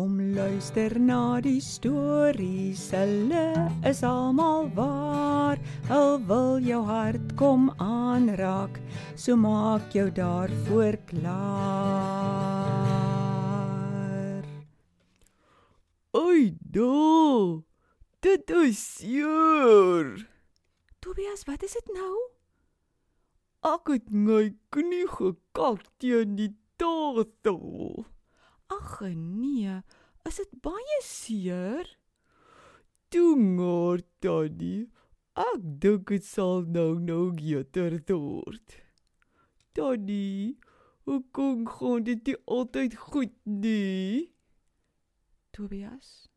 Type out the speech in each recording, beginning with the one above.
Kom luister na die stories, hulle is almal waar. Hul wil jou hart kom aanraak, so maak jou daarvoor klaar. Oi, do. Dit is seer. Tobias, wat is dit nou? Ek het my knie gekak teen die tafel. Ag nee, is dit baie seer? Toe maar, Tannie. Ek dink dit sal nou nou beter word. Tannie, hoe kom gaan dit altyd goed nie? Tobias,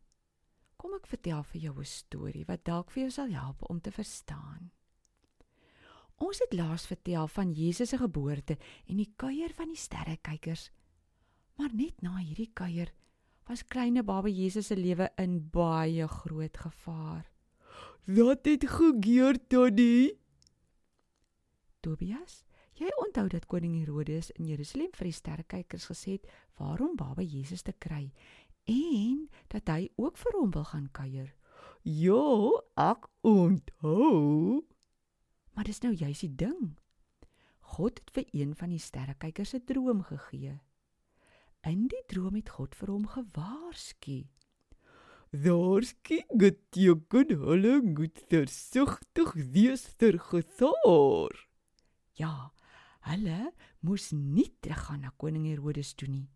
kom ek vertel vir jou 'n storie wat dalk vir jou sal help om te verstaan. Ons het laas vertel van Jesus se geboorte en die kuier van die sterrekykers. Maar net na hierdie kuier was kleine baba Jesus se lewe in baie groot gevaar. Wat het gebeur, Tannie? Tobias, jy onthou dat koning Herodes in Jerusalem vir die sterrekykers gesê het waarom baba Jesus te kry en dat hy ook vir hom wil gaan kuier. Ja, ek onthou. Maar dis nou juis die ding. God het vir een van die sterrekykers 'n droom gegee. In die droom het God vir hom gewaarsku. Daarskie geteken hulle moet versigtig wees ter gesaar. Ja, hulle moes nie teruggaan na koning Herodes toe nie.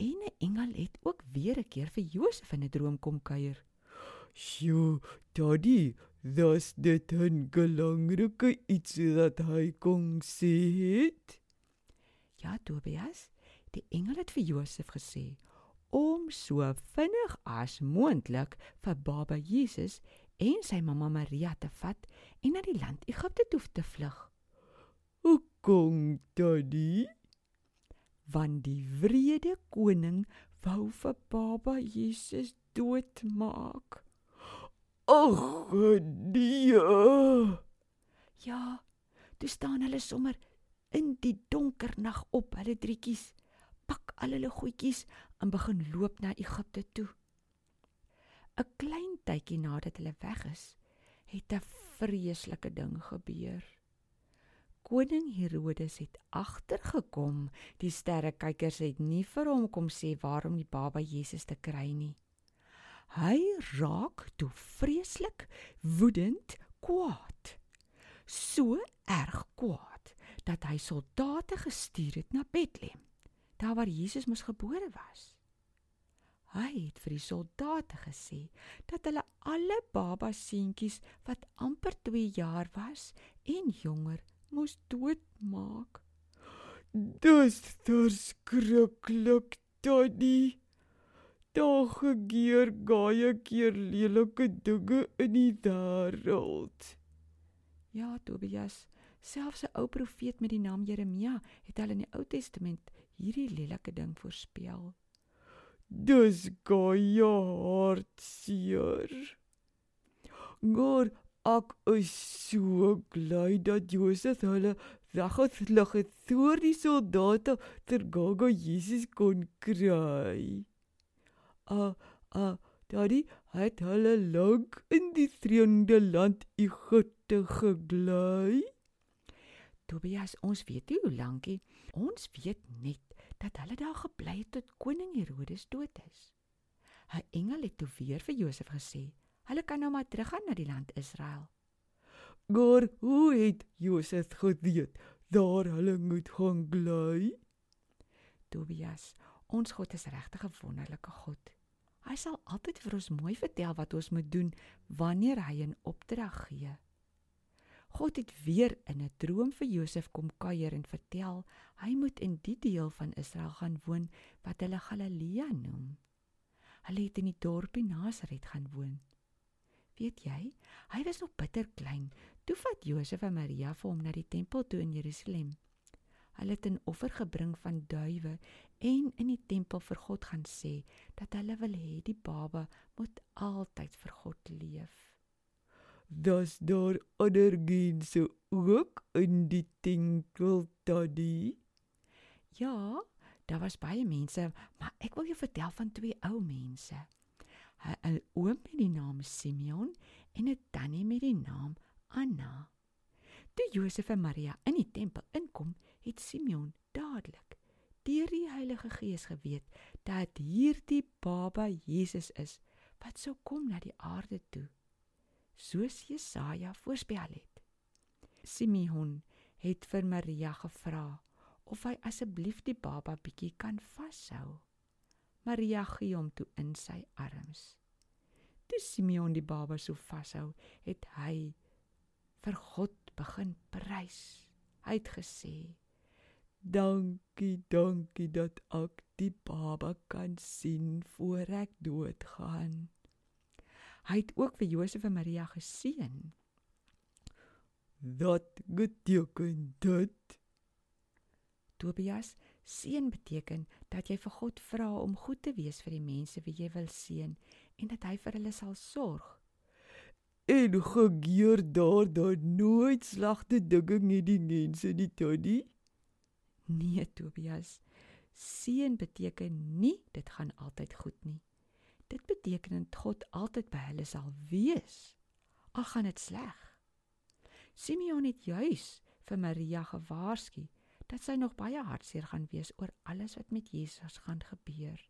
En 'n engel het ook weer 'n keer vir Josef in 'n droom kom kuier. Sjoe, daddy, dis dit 'n belangrike iets dat hy kon sê. Ja, Tobias, die engel het vir Josef gesê om so vinnig as moontlik vir baba Jesus en sy mamma Maria te vat en na die land Egipte toe te vlug. Hoe kom daddy? Want die wrede koning wou vir baba Jesus doodmaak. Ag, nee. Ja, toe staan hulle sommer in die donker nag op, hulle drietjies, pak al hulle goedjies en begin loop na Egipte toe. 'n Klein tydjie nadat hulle weg is, het 'n vreeslike ding gebeur. Koning Herodes het agtergekom die sterrekykers het nie vir hom kom sê waarom die baba Jesus te kry nie. Hy raak toe vreeslik woedend kwaad. So erg kwaad dat hy soldate gestuur het na Bethlehem, daar waar Jesus mos gebore was. Hy het vir die soldate gesê dat hulle alle baba seentjies wat amper 2 jaar was en jonger moes doodmaak. Dis verskriklik, Tannie. Daar gebeur baie keer lelike dinge in die wêreld. Ja, Tobias, selfs 'n ou profeet met die naam Jeremia het al in die Ou Testament hierdie lelike ding voorspel. Dis baie hartseer. Maar ek is so bly dat Josef hulle weggevlug het voor die soldate ter gaga Jesus kon kry. Ah, ah, daddy, het hulle lank in die vreemde land Egipte gebly? Tobias, ons weet nie hoe lankie. Ons weet net dat hulle daar gebly het tot koning Herodes dood is. 'n Engel het toe weer vir Josef gesê, hulle kan nou maar teruggaan na die land Israel. Maar hoe het Josef geweet daar hulle moet gaan bly? Tobias, ons God is regtig 'n wonderlike God. Hy sal altyd vir ons mooi vertel wat ons moet doen wanneer hy 'n opdrag gee. God het weer in 'n droom vir Josef kom kuier en vertel hy moet in die deel van Israel gaan woon wat hulle Galilea noem. Hulle het in die dorpie Nasaret gaan woon. Weet jy, hy was nog bitter klein toe vat Josef en Maria vir hom na die tempel toe in Jerusalem. Hulle het 'n offer gebring van duwe en in die tempel vir God gaan sê dat hulle wil hê die baba moet altyd vir God leef. Das daar ander mense ook in die tempel daddy? Ja, Daar was baie mense, maar ek wil jou vertel van twee ou mense. 'n Oom met die naam Simeon en 'n tannie met die naam Anna. Toe Josef en Maria in die tempel inkom, het Simeon dadelik deur die Heilige Gees geweet dat hierdie baba Jesus is wat sou kom na die aarde toe, soos Jesaja voorspel het. Simeon het vir Maria gevra of hy asseblief die baba bietjie kan vashou. Maria gee hom toe in sy arms. Toe Simeon die baba so vashou, het hy vir God begin prys. Hy het gesê: "Dankie, dankie dat ek die baba kan sien voor ek doodgaan." Hy het ook vir Josef en Maria geseën. "Dat beteken dit Tobias, seën beteken dat jy vir God vra om goed te wees vir die mense wie jy wil seën en dat hy vir hulle sal sorg. En gebeur daar dan nooit slegte dinge met die mense nie, Tony? Nee, Tobias. Seën beteken nie dit gaan altyd goed nie. Dit beteken dat God altyd by hulle sal wees. Al gaan dit sleg. Simeon het juis vir Maria gewaarsku dat sy nog baie hartseer gaan wees oor alles wat met Jesus gaan gebeur.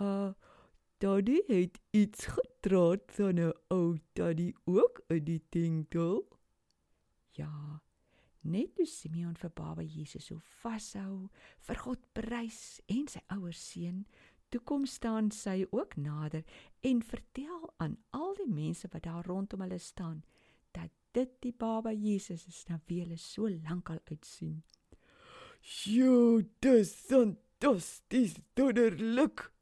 Uh Daddy het iets getraat van 'n ou daddy ook in die tempel. Ja, net toe Simeon vir Baba Jesus so vashou, vir God prys en sy ouers seën, toe kom staan sy ook nader en vertel aan al die mense wat daar rondom hulle staan dat dit die baba Jesus is na wie hulle so lank al uitsien. "Sjoe, dis fantasties, wonderlik."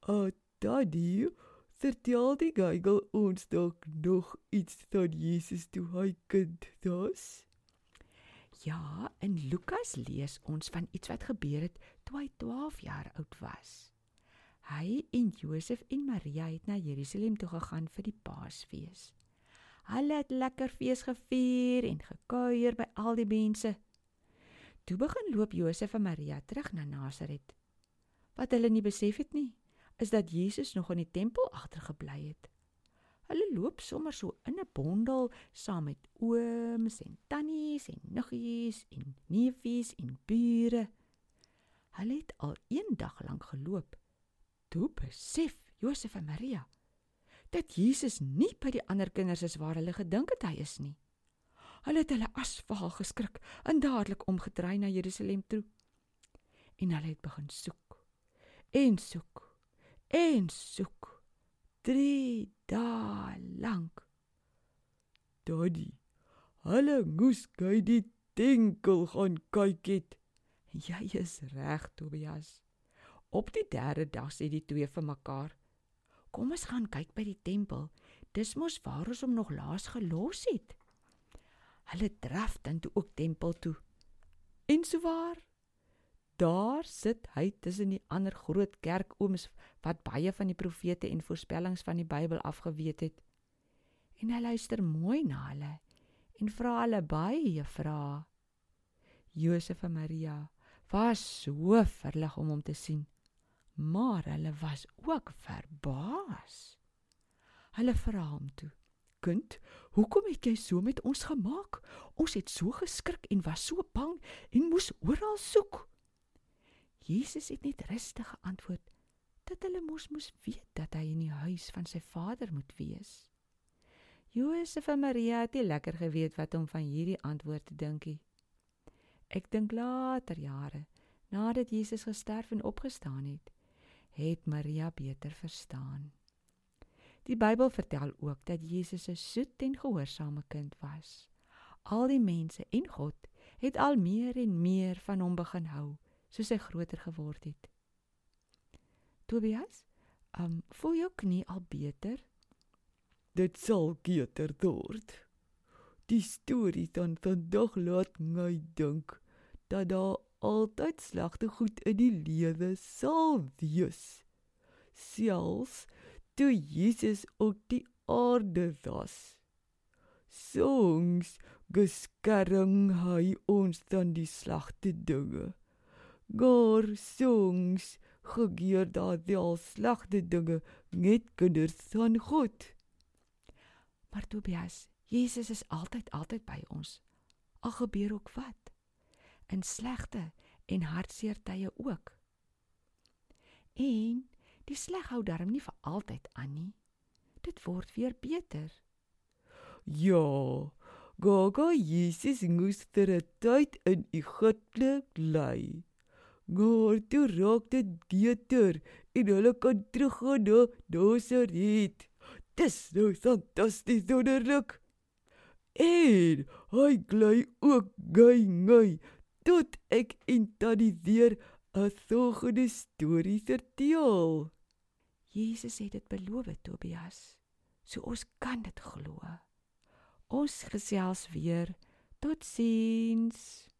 "Ah, daddy, vertel die geigel ons dalk nog iets van Jesus toe hy kind was?" Ja, in Lukas lees ons van iets wat gebeur het toe hy 12 jaar oud was. Hy en Josef en Maria het na Jerusalem toe gegaan vir die Paasfees. Hulle het lekker fees gevier en gekuier by al die mense. Toe begin loop Josef en Maria terug na Nasaret. Wat hulle nie besef het nie, is dat Jesus nog in die tempel agtergebly het. Hulle loop sommer so in 'n bondel saam met ooms en tannies en niggies en neefies en bure. Hulle het al een dag lank geloop. Toe besef Josef en Maria dat Jesus nie by die ander kinders is waar hulle gedink het hy is nie. Hulle het hulle asfaal geskrik en dadelik omgedraai na Jerusalem toe. En hulle het begin soek. En soek. En soek. 3 dae lank. Daddy, hulle moes kyk die tinkel gaan kyk het. Jy is reg, Tobias. Op die derde dag sê die twee vir mekaar: Kom ons gaan kyk by die tempel. Dis mos waar ons hom nog laas gelos het. Hulle draf dan toe ook tempel toe. En so waar daar sit hy tussen die ander groot kerkooms wat baie van die profete en voorspellings van die Bybel afgeweet het. En hy luister mooi na hulle en vra hulle baie vrae. Josef en Maria was so verlig om hom te sien maar hulle was ook verbaas. Hulle vra hom toe: "Kind, hoekom het jy so met ons gemaak? Ons het so geskrik en was so bang en moes oral soek." Jesus het net rustig geantwoord dat hulle mos moes weet dat hy in die huis van sy Vader moet wees. Josef en Maria het nie lekker geweet wat om van hierdie antwoord te dinkie. Ek dink later jare, nadat Jesus gesterf en opgestaan het, het Maria beter verstaan. Die Bybel vertel ook dat Jesus 'n soet en gehoorsame kind was. Al die mense en God het al meer en meer van hom begin hou soos hy groter geword het. Tobias, um, voel jou knie al beter? Dit sal beter word. Die storie dan vandag laat my dink dat daar altyd slegte goed in die lewe sal wees. Selfs toe Jesus op die aarde was. Songs geskerring hy ons dan die slegte dinge. Gaar songs gebeur daar wel slegte dinge net kinders van God. Maar Tobias, Jesus is altyd altyd by ons. Al gebeur ook wat. In slegte en hartseer tye ook. En die sleg hou darm nie vir altyd aan nie. Dit word weer beter. Ja, Gaga Jesus moes ter tyd in Egipte bly. Maar toe raak dit beter en hulle kan teruggaan na Nasaret. Dis nou fantasties wonderlik. En hy gly ook gey gey tot ek en tannie weer 'n volgende storie vertel. Jesus het dit beloof, Tobias. So ons kan dit glo. Ons gesels weer. Totsiens.